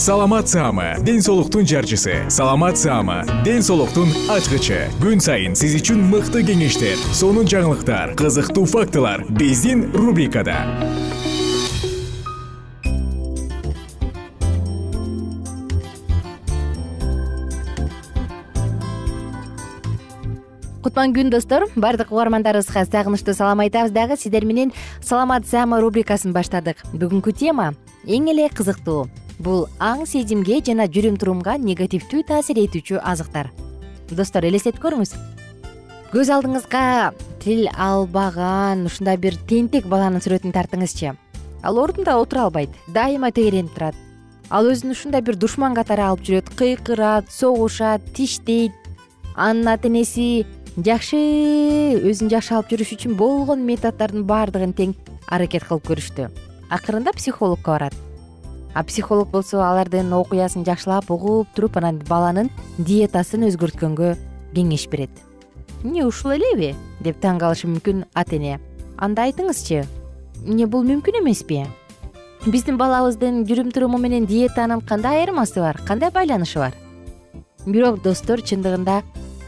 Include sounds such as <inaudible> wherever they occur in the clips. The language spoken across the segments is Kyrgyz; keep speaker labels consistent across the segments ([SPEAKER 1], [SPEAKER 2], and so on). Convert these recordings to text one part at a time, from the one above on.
[SPEAKER 1] саламат саама ден соолуктун жарчысы. Саламат саама ден соолуктун ачкычы. Күн сайын сиз үчүн мыкты кеңештер сонун жаңылыктар кызыктуу фактылар биздин рубрикада.
[SPEAKER 2] Кутман күн достор. Баардык угармандарыбызга сагынычтуу салам айтабыз. Дагы сиздер менен саламат саама рубрикасын баштадык. Бүгүнкү тема эң эле кызыктуу бул аң сезимге жана жүрүм турумга негативдүү таасир этүүчү азыктар. Достор элестетип көрүңүз. Көз алдыңызга тил албаган ушундай бир тентек баланын сүрөтүн тартыңызчы. Ал ордунда отура албайт дайыма тегеренип турат. Ал өзүн ушундай бир душман катары алып жүрөт кыйкырат согушат тиштейт. Анын ата энеси жакшы өзүн жакшы алып жүрүш үчүн болгон методдордун баардыгын тең аракет кылып көрүштү. Акырында психологко барат а психолог болсо алардын окуясын жакшылап угуп туруп анан баланын диетасын өзгөрткөнгө кеңеш берет. Эмне ушул элеби деп таң калышы мүмкүн ата эне анда айтыңызчы эмне бул мүмкүн эмеспи? Биздин балабыздын жүрүм туруму менен диетанын кандай айырмасы бар кандай байланышы бар? Бирок достор чындыгында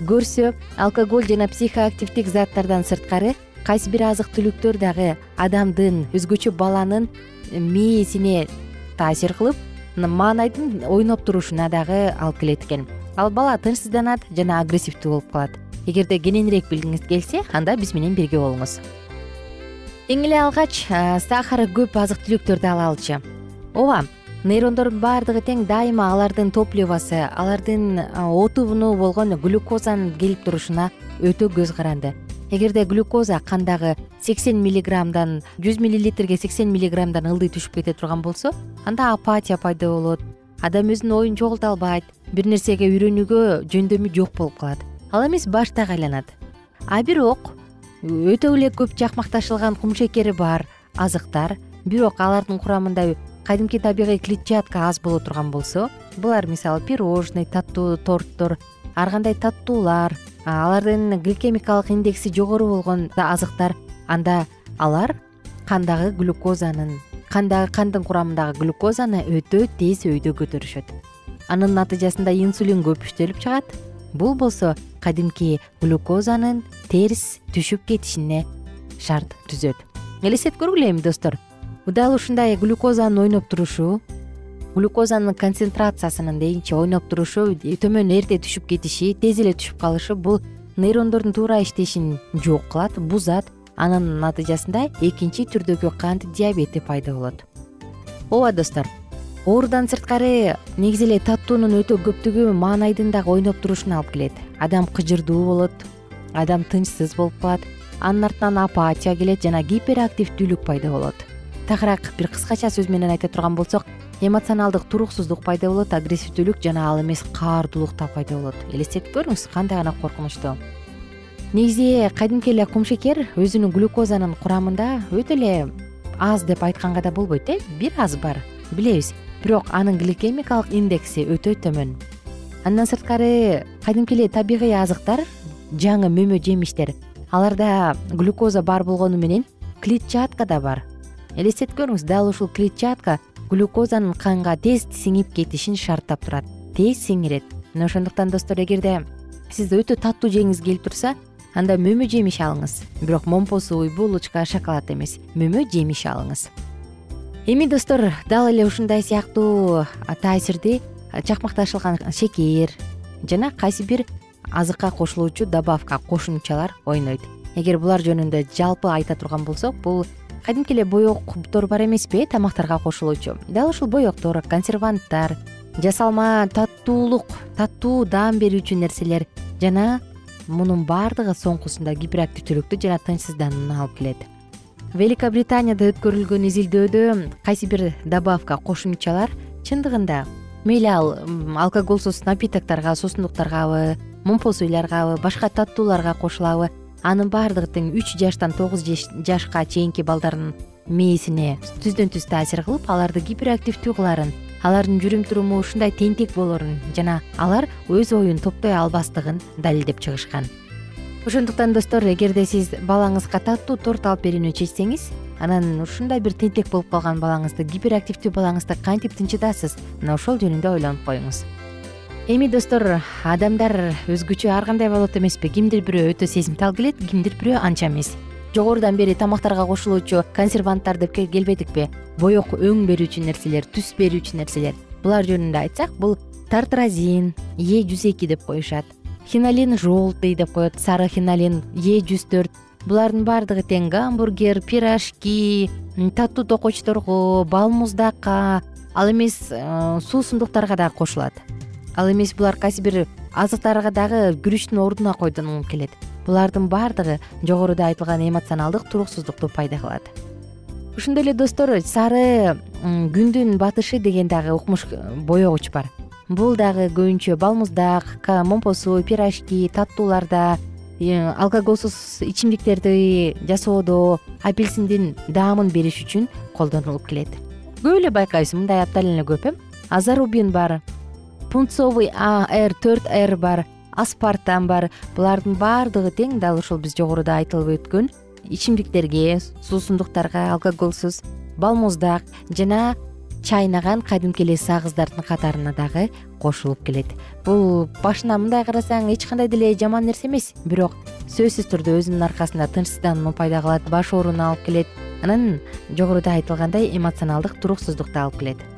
[SPEAKER 2] көрсө алкоголь жана психоактивдик заттардан сырткары кайсы бир азык түлүктөр дагы адамдын өзгөчө баланын мээсине таасир кылып маанайдын ойноп турушуна дагы алып келет экен. Ал бала тынчсызданат жана агрессивдүү болуп калат. Эгерде кененирээк билгиңиз келсе анда биз менен бирге болуңуз. Эң эле алгач сахары көп азык түлүктөрдү алалычы ооба нейрондордун баардыгы тең дайыма алардын топливосу алардын отуну болгон глюкозанын келип турушуна өтө көз каранды эгерде глюкоза кандагы сексен миллиграммдан жүз миллилитрге сексен миллиграммдан ылдый түшүп кете турган болсо анда апатия пайда болот. Адам өзүнүн оюн чогулта албайт бир нерсеге үйрөнүүгө жөндөмү жок болуп калат. Ал эмес баштак айланат а бирок өтө эле көп жакмакташылган кумшекери бар азыктар. Бирок алардын курамында кадимки табигый клетчатка аз боло турган болсо булар мисалы пирожный таттуу торттор ар кандай таттуулар алардын гликемикалык индекси жогору болгон азыктар. Анда алар кандагы глюкозанын кандагы кандын курамындагы глюкозаны өтө тез өйдө көтөрүшөт. Анын натыйжасында инсулин көпүштөлүп чыгат. Бул болсо кадимки глюкозанын терс түшүп кетишине шарт түзөт. Элестетип көргүлө эми достор. Дал ушундай глюкозанын ойноп турушу глюкозанын концентрациясынын дейинчи ойноп турушу төмөн эрте түшүп кетиши тез эле түшүп калышы бул нейрондордун туура иштешин жок кылат бузат. Анын натыйжасында экинчи түрдөгү кант диабети пайда болот. Ооба достор оорудан сырткары негизи эле таттуунун өтө көптүгү маанайдын дагы ойноп турушуна алып келет. Адам кыжырдуу болот адам тынчсыз болуп калат анын артынан апатия келет жана гиперактивдүүлүк пайда болот. Тагыраак бир кыскача сөз менен айта турган болсок эмоционалдык туруксуздук пайда болот агрессивдүүлүк жана ал эмес каардуулук да пайда болот. Элестетип көрүңүз кандай гана коркунучтуу негизи кадимки эле кумшекер өзүнүн глюкозанын курамында өтө эле аз деп айтканга да болбойт э бир аз бар. Билебиз бирок анын гликемикалык индекси өтө төмөн андан сырткары кадимки эле табигый азыктар жаңы мөмө жемиштер. Аларда глюкоза бар болгону менен клетчатка да бар. Элестетип көрүңүз дал ушул клетчатка глюкозанын канга тез сиңип кетишин шарттап турат. Тез сиңирет. Мына ошондуктан достор эгерде сиз өтө таттуу жегиңиз келип турса анда мөмө жемиш алыңыз. Бирок момпосуй булочка шоколад эмес. Мөмө жемиш алыңыз. Эми достор дал эле ушундай сыяктуу таасирди чакмакташылган шекер жана кайсы бир азыкка кошулуучу добавка кошумчалар ойнойт. Эгер булар жөнүндө жалпы айта турган болсок бул кадимки эле боектор бар эмеспи э тамактарга кошулуучу. Дал ушул боектор консерванттар жасалма таттуулук таттуу даам берүүчү нерселер жана мунун баардыгы соңкусунда гиперактивдүүлүктү жана тынчсызданууну алып келет. Великобританияда өткөрүлгөн изилдөөдө кайсы бир добавка кошумчалар чындыгында? Мейли ал алкоголсуз напитокторго суусундуктаргабы момпосуйларгабы башка таттууларга кошулабы анын баардыгы тең үч жаштан тогуз жашка чейинки балдардын мээсине түздөн түз таасир кылып аларды гиперактивдүү кылаарын алардын жүрүм туруму ушундай тентек болоорун жана алар өз оюн топтой албастыгын далилдеп чыгышкан. Ошондуктан достор эгерде сиз балаңызга таттуу торт алып берүүнү чечсеңиз анан ушундай бир тентек болуп калган балаңызды гиперактивдүү балаңызды кантип тынчытасыз мына ошол жөнүндө ойлонуп коюңуз эми достор адамдар өзгөчө ар кандай болот эмеспи? Кимдир бирөө өтө сезимтал келет кимдир бирөө анча эмес. Жогорудан бери тамактарга кошулуучу консерванттар деп келбедикпи? Боек өң берүүчү нерселер түс берүүчү нерселер. Булар жөнүндө айтсак бул тартразин е жүз эки деп коюшат. Хинолин желтый деп коет сары хинолин е жүз төрт. Булардын баардыгы тең гамбургер пирожки таттуу токочторго бал муздакка ал эмес э, суусундуктарга дагы кошулат ал эмес булар кайсы бир азыктарга дагы күрүчтүн ордуна койдонулуп келет. Булардын баардыгы жогоруда айтылган эмоционалдык туруксуздукту пайда кылат. Ошондой эле достор сары күндүн батышы деген дагы укмуш э, боегуч бар. Бул дагы көбүнчө бал муздак момпосуй пирожки таттууларда алкоголсуз ичимдиктерди жасоодо апельсиндин даамын бериш үчүн колдонулуп келет. Көп эле байкайбыз мындай абдан эле көп э? Азарубин бар пунцовый а р төрт р бар аспартан бар. Булардын баардыгы тең дал ушул биз жогоруда айтылып өткөн. Ичимдиктерге суусундуктарга алкоголсуз бал муздак жана чайнаган кадимки эле сагыздардын катарына дагы кошулуп келет. Бул башына мындай карасаң эч кандай деле жаман нерсе эмес. Бирок сөзсүз түрдө өзүнүн аркасында тынчсызданууну пайда кылат баш ооруну алып келет. Анан жогоруда айтылгандай эмоционалдык туруксуздукту алып келет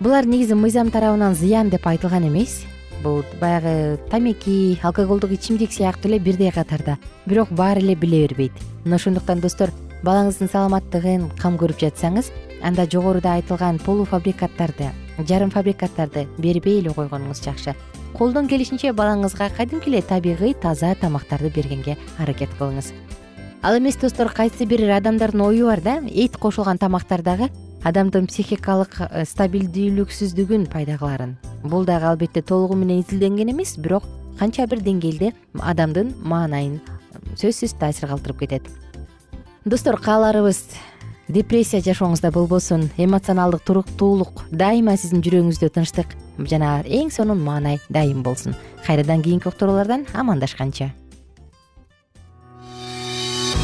[SPEAKER 2] булар негизи мыйзам тарабынан зыян деп айтылган эмес. Бул баягы тамеки алкоголдук ичимдик сыяктуу эле бирдей катарда. Бирок баары эле биле бербейт. Мына ошондуктан достор балаңыздын саламаттыгын кам көрүп жатсаңыз анда жогоруда айтылган полуфабрикаттарды жарым фабрикаттарды бербей эле койгонуңуз жакшы. Колдон келишинче балаңызга кадимки эле табигый таза тамактарды бергенге аракет кылыңыз. Ал эмес достор кайсы бир адамдардын ою бар да эт кошулган тамактар дагы адамдын психикалык э, стабилдүүлүксүздүгүн пайда кылаарын бул дагы албетте толугу менен изилденген эмес бирок канча бир деңгээлде адамдын маанайын сөзсүз таасир калтырып кетет. Достор кааларыбыз депрессия жашооңузда болбосун эмоционалдык туруктуулук дайыма сиздин жүрөгүңүздө тынчтык жана эң сонун маанай дайым болсун. Кайрадан кийинки уктуруулардан амандашканча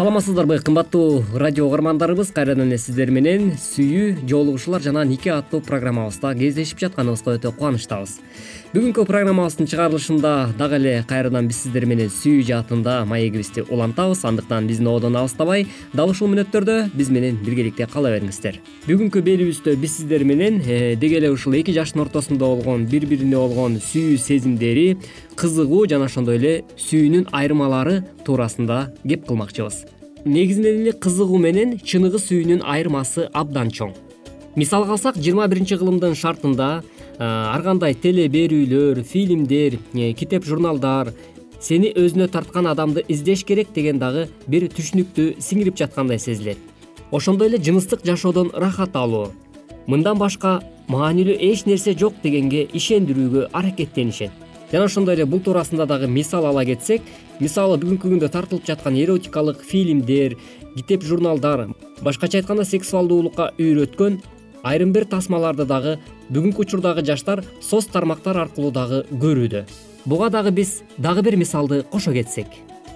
[SPEAKER 3] саламатсыздарбы кымбаттуу радио угармандарыбыз. Кайрадан эле сиздер менен сүйүү жоолугушуулар жана нике аттуу программабызда кездешип жатканыбызга өтө кубанычтабыз. Бүгүнкү программабыздын чыгарылышында дагы эле кайрадан биз сиздер менен сүйүү жаатында маегибизди улантабыз. Андыктан биздин одон алыстабай дал ушул мүнөттөрдө биз менен биргеликте кала бериңиздер. Бүгүнкү белибизде биз сиздер менен э, деги эле ушул эки жаштын ортосунда болгон бири бирине болгон сүйүү сезимдери кызыгуу жана ошондой эле сүйүүнүн айырмалары туурасында кеп кылмакчыбыз негизинен эле кызыгуу менен чыныгы сүйүүнүн айырмасы абдан чоң. Мисалга алсак жыйырма биринчи кылымдын шартында ар кандай теле берүүлөр фильмдер э, китеп журналдар сени өзүнө тарткан адамды издеш керек деген дагы бир түшүнүктү сиңирип жаткандай сезилет. Ошондой эле жыныстык жашоодон рахат алуу мындан башка маанилүү эч нерсе жок дегенге ишендирүүгө аракеттенишет. Жана ошондой эле бул туурасында дагы мисал ала кетсек мисалы бүгүнкү күндө тартылып жаткан эротикалык фильмдер китеп журналдар башкача айтканда сексуалдуулукка үйрөткөн айрым бир тасмаларды дагы бүгүнкү учурдагы жаштар соц тармактар аркылуу дагы көрүүдө. Буга дагы биз дагы бир мисалды кошо кетсек.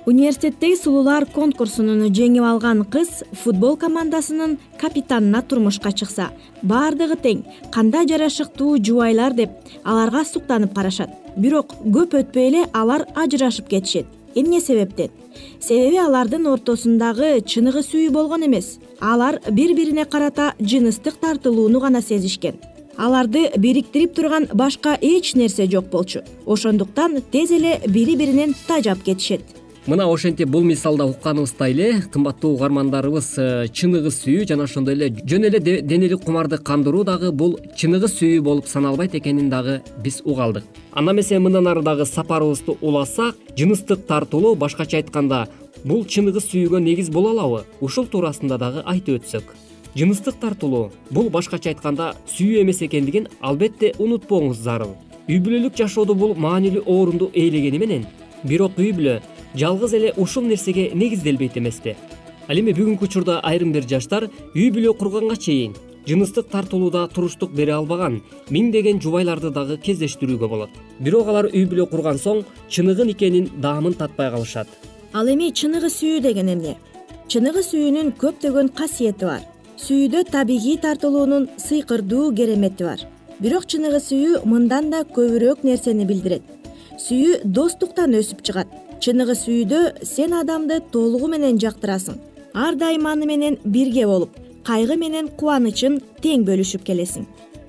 [SPEAKER 4] Университеттеги сулуулар конкурсунун жеңип алган кыз футбол командасынын капитанына турмушка чыкса баардыгы тең кандай жарашыктуу жубайлар деп аларга суктанып карашат. Бирок көп өтпөй эле алар ажырашып кетишет эмне себептен? Себеби алардын ортосундагы чыныгы сүйүү болгон эмес. Алар бири бирине карата жыныстык тартылууну гана сезишкен. Аларды бириктирип турган башка эч нерсе жок болчу. Ошондуктан тез эле бири биринен тажап кетишет
[SPEAKER 3] мына ошентип бул мисалда укканыбыздай эле кымбаттуу угармандарыбыз э, чыныгы сүйүү жана ошондой эле жөн эле денелик кумарды кандыруу дагы бул чыныгы сүйүү болуп саналбайт экенин дагы биз уга алдык. Анда эмесе мындан ары дагы сапарыбызды уласак жыныстык тартылуу башкача айтканда бул чыныгы сүйүүгө негиз боло алабы? Ушул туурасында дагы айтып өтсөк. Жыныстык тартылуу бул башкача айтканда сүйүү эмес экендигин албетте унутпооңуз зарыл үй бүлөлүк жашоодо бул маанилүү орунду ээлегени менен бирок үй бүлө жалгыз эле ушул нерсеге негизделбейт эмеспи. Ал эми бүгүнкү учурда айрым бир жаштар үй бүлө курганга чейин жыныстык тартылууда туруштук бере албаган миңдеген жубайларды дагы кездештирүүгө болот. Бирок алар үй бүлө курган соң чыныгы никенин даамын татпай калышат.
[SPEAKER 4] Ал эми чыныгы сүйүү деген эмне чыныгы сүйүүнүн көптөгөн касиети бар. Сүйүүдө табигый тартылуунун сыйкырдуу керемети бар. Бирок чыныгы сүйүү мындан да көбүрөөк нерсени билдирет. Сүйүү достуктан өсүп чыгат чыныгы сүйүүдө сен адамды толугу менен жактырасың. Ар дайым аны менен бирге болуп кайгы менен кубанычын тең бөлүшүп келесиң.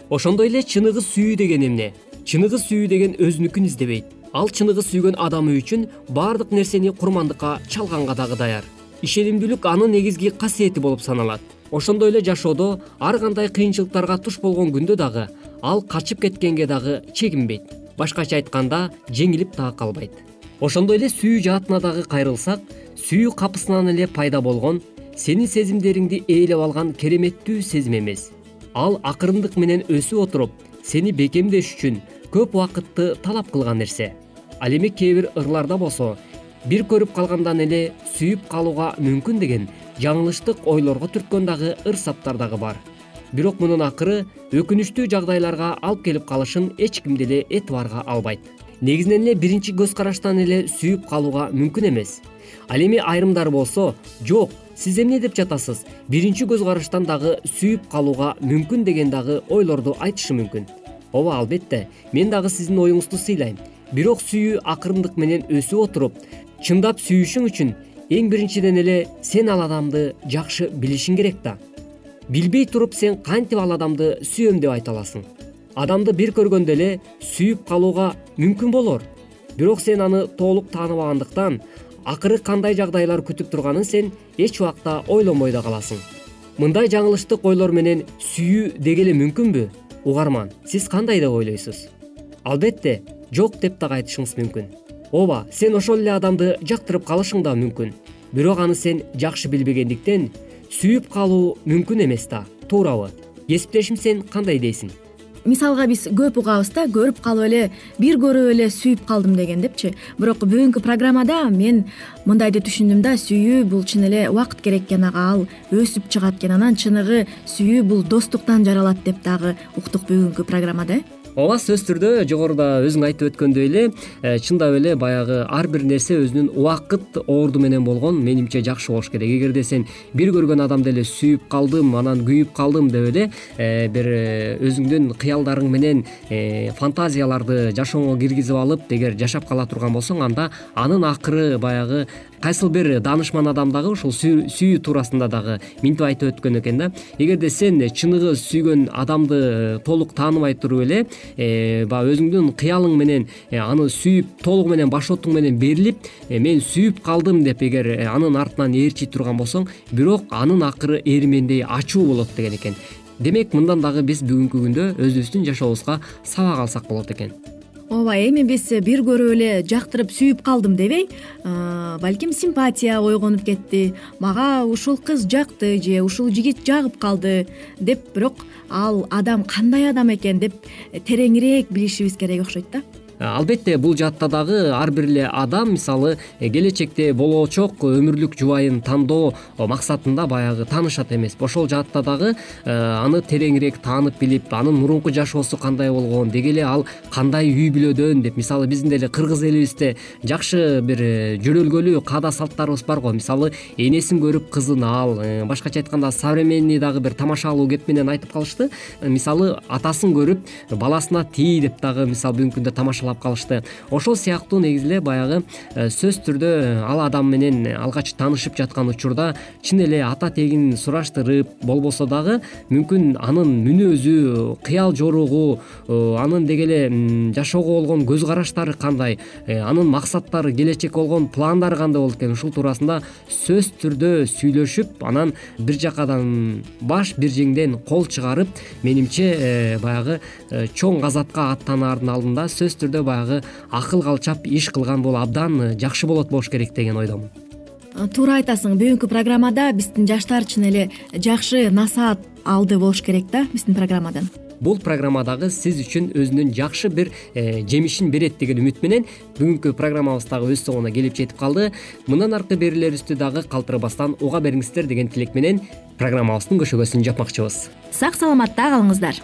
[SPEAKER 3] Ошондой эле чыныгы сүйүү деген эмне. Чыныгы сүйүү деген өзүнүкүн издебейт. Ал чыныгы сүйгөн адамы үчүн баардык нерсени курмандыкка чалганга дагы даяр. Ишенимдүүлүк анын негизги касиети болуп саналат. Ошондой эле жашоодо ар кандай кыйынчылыктарга туш болгон күндө дагы ал качып кеткенге дагы чегинбейт. Башкача айтканда жеңилип дагы калбайт ошондой эле сүйүү жаатына дагы кайрылсак сүйүү капысынан эле пайда болгон сенин сезимдериңди ээлеп алган кереметтүү сезим эмес. Ал акырындык менен өсүп отуруп сени бекемдеш үчүн көп убакытты талап кылган нерсе. Ал эми кээ бир ырларда болсо бир көрүп калгандан эле сүйүп калууга мүмкүн деген жаңылыштык ойлорго түрткөн дагы ыр саптар дагы бар. Бирок мунун акыры өкүнүчтүү жагдайларга алып келип калышын эч ким деле этибарга албайт негизинен эле биринчи көз караштан эле сүйүп калууга мүмкүн эмес. Ал эми айрымдары болсо жок сиз эмне деп жатасыз? Биринчи көз караштан дагы сүйүп калууга мүмкүн деген дагы ойлорду айтышы мүмкүн ооба албетте мен дагы сиздин оюңузду сыйлайм. Бирок сүйүү акырындык менен өсүп отуруп чындап сүйүшүң үчүн эң биринчиден эле сен ал адамды жакшы билишиң керек да. Билбей туруп сен кантип ал адамды сүйөм деп айта аласың адамды бир көргөндө эле сүйүп калууга мүмкүн болор. Бирок сен аны толук тааныбагандыктан акыры кандай жагдайлар күтүп турганын сен эч убакта ойлонбой да каласың. Мындай жаңылыштык ойлор менен сүйүү деги эле мүмкүнбү? Угарман сиз кандай деп ойлойсуз? Албетте жок деп дагы айтышыңыз мүмкүн. Ооба сен ошол эле адамды жактырып калышың да мүмкүн. Бирок аны сен жакшы билбегендиктен сүйүп калуу мүмкүн эмес да туурабы. Кесиптешим сен кандай дейсиң
[SPEAKER 4] мисалга биз көп угабыз да көрүп калып эле бир көрүп эле сүйүп калдым деген депчи. Бирок бүгүнкү программада мен мындайды түшүндүм да сүйүү бул чын эле убакыт керек экен ага ал өсүп чыгат экен. Анан чыныгы сүйүү бул достуктан жаралат деп дагы уктук бүгүнкү программада. э
[SPEAKER 3] ооба сөзсүз түрдө жогоруда өзүң айтып өткөндөй эле э, чындап эле баягы ар бир нерсе өзүнүн убакыт орду менен болгон менимче жакшы болуш керек. Эгерде сен бир көргөн адамды эле сүйүп калдым анан күйүп калдым деп эле э, бир э, өзүңдүн кыялдарың менен фантазияларды жашооңо киргизип алып эгер жашап кала турган болсоң анда анын акыры баягы кайсыл бир даанышман адам дагы ушул сүйүү туурасында дагы минтип айтып өткөн экен да. Эгерде сен чыныгы сүйгөн адамды толук тааныбай туруп эле баягы өзүңдүн кыялың менен э, аны сүйүп толугу менен башотуң менен берилип э, мен сүйүп калдым деп эгер анын артынан ээрчий турган болсоң бирок анын акыры ээрмендей ачуу болот деген экен. Демек мындан дагы биз бүгүнкү күндө өзүбүздүн жашообузга сабак алсак болот экен
[SPEAKER 4] ооба эми биз бир көрүп эле жактырып сүйүп калдым дебей балким симпатия ойгонуп кетти. Мага ушул кыз жакты же ушул жигит жагып калды деп бирок ал адам кандай адам экен деп тереңирээк билишибиз керек окшойт да
[SPEAKER 3] албетте бул жаатта дагы ар бир эле адам мисалы э, келечекте болочок өмүрлүк жубайын тандоо максатында баягы таанышат эмеспи ошол жаатта дагы э, аны тереңирээк таанып билип анын мурунку жашоосу кандай болгон деги эле ал кандай үй бүлөдөн деп мисалы биздин деле кыргыз элибизде жакшы бир жөнөлгөлүү каада салттарыбыз бар го. Мисалы энесин көрүп кызын ал башкача айтканда современный дагы бир тамашалуу кеп менен айтып калышты. Мисалы атасын көрүп баласына тий деп дагы мисалы бүгүнкү күндө тамаша калышты. Ошол сыяктуу негизи эле баягы э, сөзсүз түрдө э, ал адам менен алгач таанышып жаткан учурда чын эле ата тегин сураштырып болбосо дагы мүмкүн анын мүнөзү кыял жоругу э, анын деги эле жашоого болгон көз караштары кандай анын максаттары келечекке болгон пландары кандай болот экен ушул туурасында сөзсүз түрдө сүйлөшүп анан бир жакадан баш бир жеңден кол чыгарып менимче баягы чоң казатка аттанаардын алдында сөзсүз түрдө баягы акыл калчап иш кылган бул абдан э, жакшы болот болуш керек деген ойдомун.
[SPEAKER 4] Туура айтасың бүгүнкү программада биздин жаштар чын эле жакшы насаат алды болуш керек да биздин программадан.
[SPEAKER 3] Бул программа дагы сиз үчүн өзүнүн жакшы бир э, жемишин берет деген үмүт менен бүгүнкү программабыз дагы өз соңуна келип жетип калды. Мындан аркы берүүлөрүбүздү дагы калтырбастан уга бериңиздер деген тилек менен программабыздын көшөгөсүн жапмакчыбыз.
[SPEAKER 4] Сак саламатта калыңыздар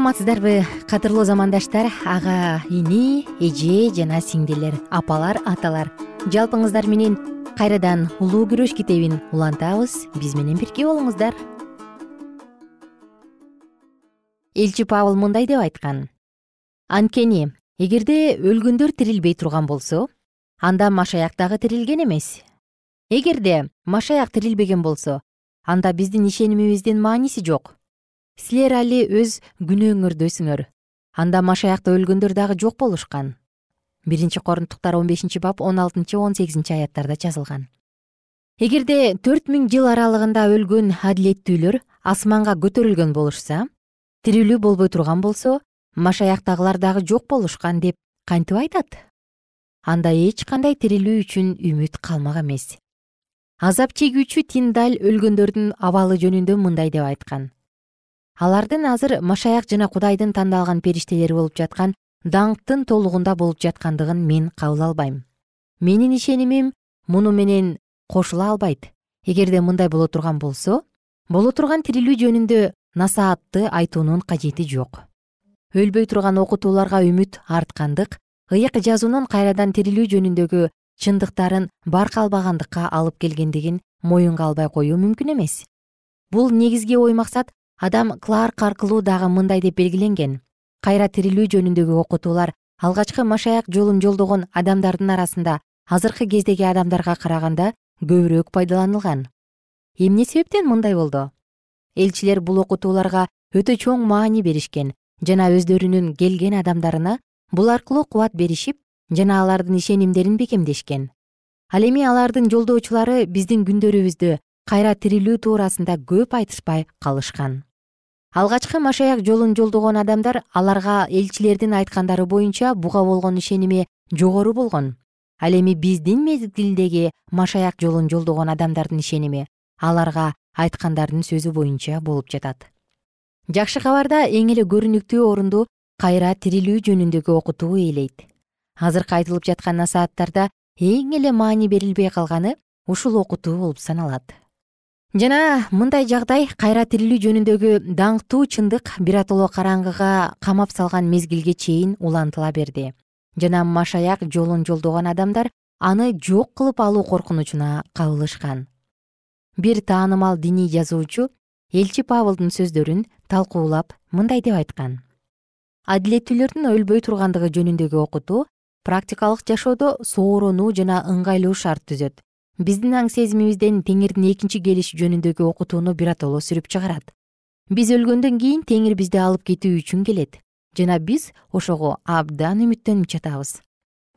[SPEAKER 2] саламатсыздарбы кадырлуу замандаштар. Ага ини эже жана сиңдилер апалар аталар. Жалпыңыздар менен кайрадан улуу күрөш китебин улантабыз биз менен бирге болуңуздар. Элчи павыл мындай деп айткан. Анткени эгерде өлгөндөр тирилбей турган болсо анда машаяк дагы тирилген эмес. Эгерде машаяк тирилбеген болсо анда биздин ишенимибиздин мааниси жок силер али өз күнөөңөрдөсүңөр анда машаякта өлгөндөр дагы жок болушкан. Биринчи корунтуктар он бешинчи бап он алтынчы он сегизинчи аяттарда жазылган. Эгерде төрт миң жыл аралыгында өлгөн адилеттүүлөр асманга көтөрүлгөн болушса тирилүү болбой турган болсо машаяктагылар дагы жок болушкан деп кантип айтат? Анда эч кандай тирилүү үчүн үмүт калмак эмес. Азап чегүүчү тиндаль өлгөндөрдүн абалы жөнүндө мындай деп айткан алардын азыр машаяк жана кудайдын тандалган периштелери болуп жаткан даңктын толугунда болуп жаткандыгын мен кабыл албайм. Менин ишенимим муну менен кошула албайт. Эгерде мындай боло турган болсо боло турган тирилүү жөнүндө насаатты айтуунун кажети жок. Өлбөй турган окутууларга үмүт арткандык ыйык жазуунун кайрадан тирилүү жөнүндөгү чындыктарын баркалбагандыкка алып келгендигин моюнга албай коюу мүмкүн эмес. Бул негизги ой максат адам кларк аркылуу дагы мындай деп белгиленген. Кайра тирилүү жөнүндөгү окутуулар алгачкы машаяк жолун жолдогон адамдардын арасында азыркы кездеги адамдарга караганда көбүрөөк пайдаланылган. Эмне себептен мындай болду? Элчилер бул окутууларга өтө чоң маани беришкен жана өздөрүнүн келген адамдарына бул аркылуу кубат беришип жана алардын ишенимдерин бекемдешкен. Ал эми алардын жолдоочулары биздин күндөрүбүздө кайра тирилүү туурасында көп айтышпай калышкан алгачкы машаяк жолун жолдогон адамдар аларга элчилердин айткандары боюнча буга болгон ишеними жогору болгон. Ал эми биздин мезгилдеги машаяк жолун жолдогон адамдардын ишеними аларга айткандардын сөзү боюнча болуп жатат. Жакшы кабарда эң эле көрүнүктүү орунду кайра тирилүү жөнүндөгү окутуу ээлейт. Азыркы айтылып жаткан насааттарда эң эле маани берилбей калганы ушул окутуу болуп саналат жана мындай жагдай кайра тирилүү жөнүндөгү даңктуу чындык биротоло караңгыга камап салган мезгилге чейин улантыла берди. Жана машаяк жолун жолдогон адамдар аны жок кылып алуу коркунучуна кабылышкан. Бир таанымал диний жазуучу элчи павылдын сөздөрүн талкуулап мындай деп айткан. Адилеттүүлөрдүн өлбөй тургандыгы жөнүндөгү окутуу практикалык жашоодо сооронуу жана ыңгайлуу шарт түзөт биздин аң сезимибизден теңирдин экинчи келиши жөнүндөгү окутууну биротоло сүрүп чыгарат. Биз өлгөндөн кийин теңир бизди алып кетүү үчүн келет. Жана биз ошого абдан үмүттөнүп жатабыз.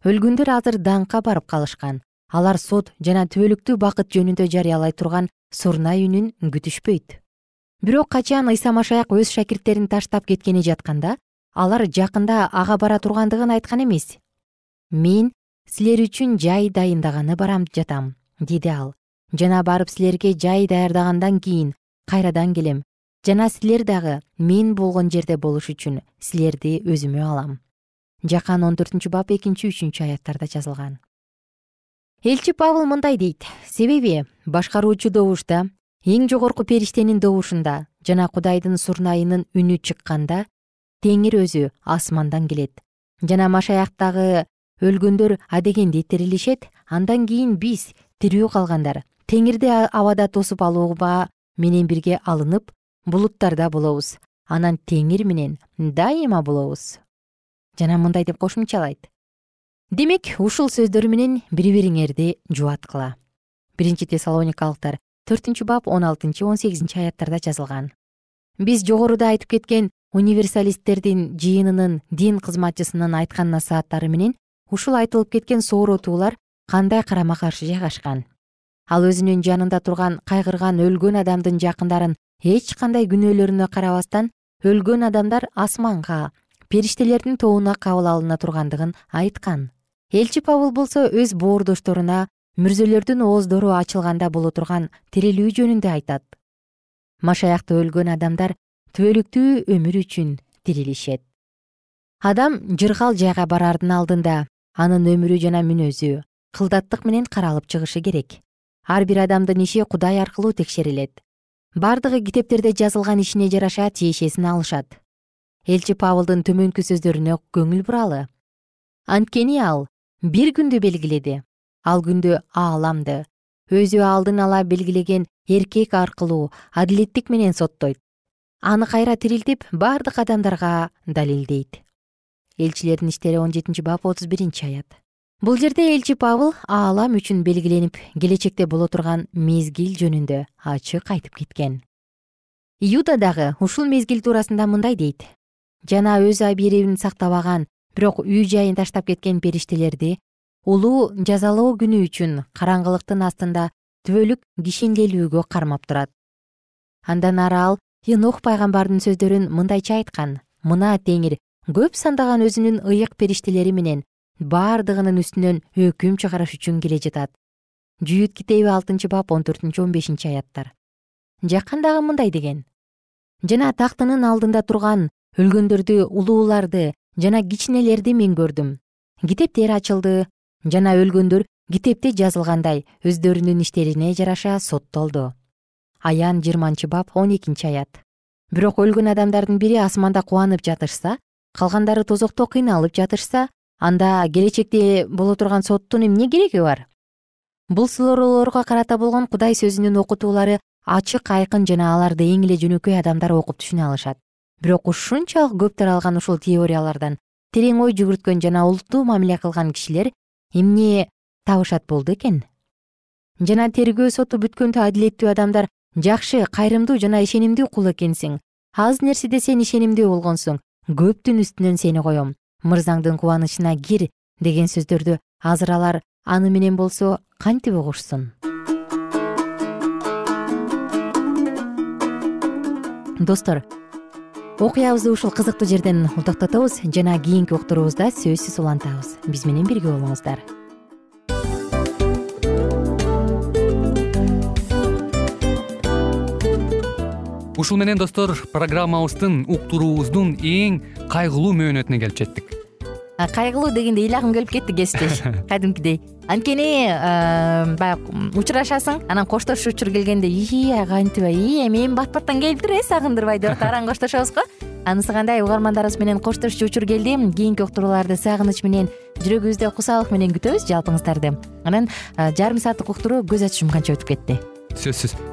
[SPEAKER 2] Өлгөндөр азыр даңкка барып калышкан. Алар сот жана түбөлүктүү бакыт жөнүндө жарыялай турган сурнай үнүн күтүшпөйт. Бирок качан ыйса машаяк өз шакирттерин таштап кеткени жатканда алар жакында ага бара тургандыгын айткан эмес. Мен силер үчүн жай дайындаганы барам жатам деди ал жана барып силерге жай даярдагандан кийин кайрадан келем. Жана силер дагы мен болгон жерде болуш үчүн силерди өзүмө алам. Жакан он төртүнчү бап экинчи үчүнчү аяттарда жазылган. Элчи павыл мындай дейт. Себеби башкаруучу добушта эң жогорку периштенин добушунда жана кудайдын сурнайынын үнү чыкканда теңир өзү асмандан келет. Жана машаяктагы өлгөндөр адегенде тирилишет андан кийин биз тирүү калгандар. Теңирди абада тосуп алууга менен бирге алынып булуттарда болобуз. Анан теңир менен дайыма болобуз. Жана мындай деп кошумчалайт. Демек ушул сөздөр менен бири бириңерди жубаткыла биринчи тессалоникалыктар төртүнчү бап он алтынчы он сегизинчи аяттарда жазылган. Биз жогоруда айтып кеткен универсалисттердин жыйынынын дин кызматчысынын айткан насааттары менен ушул айтылып кеткен сооротуулар кандай карама каршы жайгашкан? Ал өзүнүн жанында турган кайгырган өлгөн адамдын жакындарын эч кандай күнөөлөрүнө карабастан өлгөн адамдар асманга периштелердин тобуна кабыл алына тургандыгын айткан. Элчи павыл болсо өз боордошторуна мүрзөлөрдүн ооздору ачылганда боло турган тирилүү жөнүндө айтат. Машаякта өлгөн адамдар түбөлүктүү өмүр үчүн тирилишет адам жыргал жайга бараардын алдында анын өмүрү жана мүнөзү кылдаттык менен каралып чыгышы керек. Ар бир адамдын иши кудай аркылуу текшерилет. Бардыгы китептерде жазылган ишине жараша тиешесин алышат. Элчи павылдын төмөнкү сөздөрүнө көңүл буралы. Анткени ал бир күндү белгиледи. Ал күндү ааламды. Өзү алдын ала белгилеген эркек аркылуу адилеттик менен соттойт. Аны кайра тирилтип бардык адамдарга далилдейт элчилердин иштери он жетинчи бап отуз биринчи аят бул жерде элчи павыл аалам үчүн белгиленип келечекте боло турган мезгил жөнүндө ачык айтып кеткен. Иуда дагы ушул мезгил туурасында мындай дейт. Жана өз абийирин сактабаган бирок үй жайын таштап кеткен периштелерди улуу жазалоо күнү үчүн караңгылыктын астында түбөлүк кишинделүүгө кармап турат. Андан ары ал енох пайгамбардын сөздөрүн мындайча айткан мына теңир көп сандаган өзүнүн ыйык периштелери менен бардыгынын үстүнөн өкүм чыгарыш үчүн келе жатат. Жүйүт китеби алтынчы бап он төртүнчү он бешинчи аяттар. Жакан дагы мындай деген. Жана тактынын алдында турган өлгөндөрдү улууларды жана кичинелерди мен көрдүм. Китептер ачылды жана өлгөндөр китепте жазылгандай өздөрүнүн иштерине жараша соттолду. Аян жыйырманчы бап он экинчи аят. Бирок өлгөн адамдардын бири асманда кубанып жатышса калгандары тозокто кыйналып жатышса анда келечекте боло турган соттун эмне кереги бар? Бул суроолорго карата болгон кудай сөзүнүн окутуулары ачык айкын жана аларды эң эле жөнөкөй адамдар окуп түшүнө алышат. Бирок ушунчалык көп таралган ушул теориялардан терең ой жүгүрткөн жана олуттуу мамиле кылган кишилер эмне табышат болду экен? Жана тергөө соту бүткөндө адилеттүү адамдар жакшы кайрымдуу жана ишенимдүү кул экенсиң. Аз нерседе сен ишенимдүү болгонсуң көптүн үстүнөн сени коем мырзаңдын кубанычына кир деген сөздөрдү азыр алар аны менен болсо кантип угушсун достор окуябызды ушул кызыктуу жерден токтотобуз жана кийинки уктуруубузда сөзсүз улантабыз. Биз менен бирге болуңуздар
[SPEAKER 5] ушул менен достор программабыздын уктуруубуздун эң кайгылуу мөөнөтүнө келип жеттик
[SPEAKER 2] кайгылуу дегенде ыйлагым келип кетти кесиптеш. <laughs> Кадимкидей. Анткени баягы учурашасың анан коштошуу учур келгенде ии кантип ии эми эми бат баттан келиптир э сагындырбай деп атып араң коштошобуз го анысы кандай угармандарыбыз менен коштошчу учур келди кийинки уктурууларды сагыныч менен жүрөгүбүздө кусалык менен күтөбүз жалпыңыздарды анан жарым сааттык уктуруу көз ачышым канча өтүп кетти.
[SPEAKER 5] Сөзсүз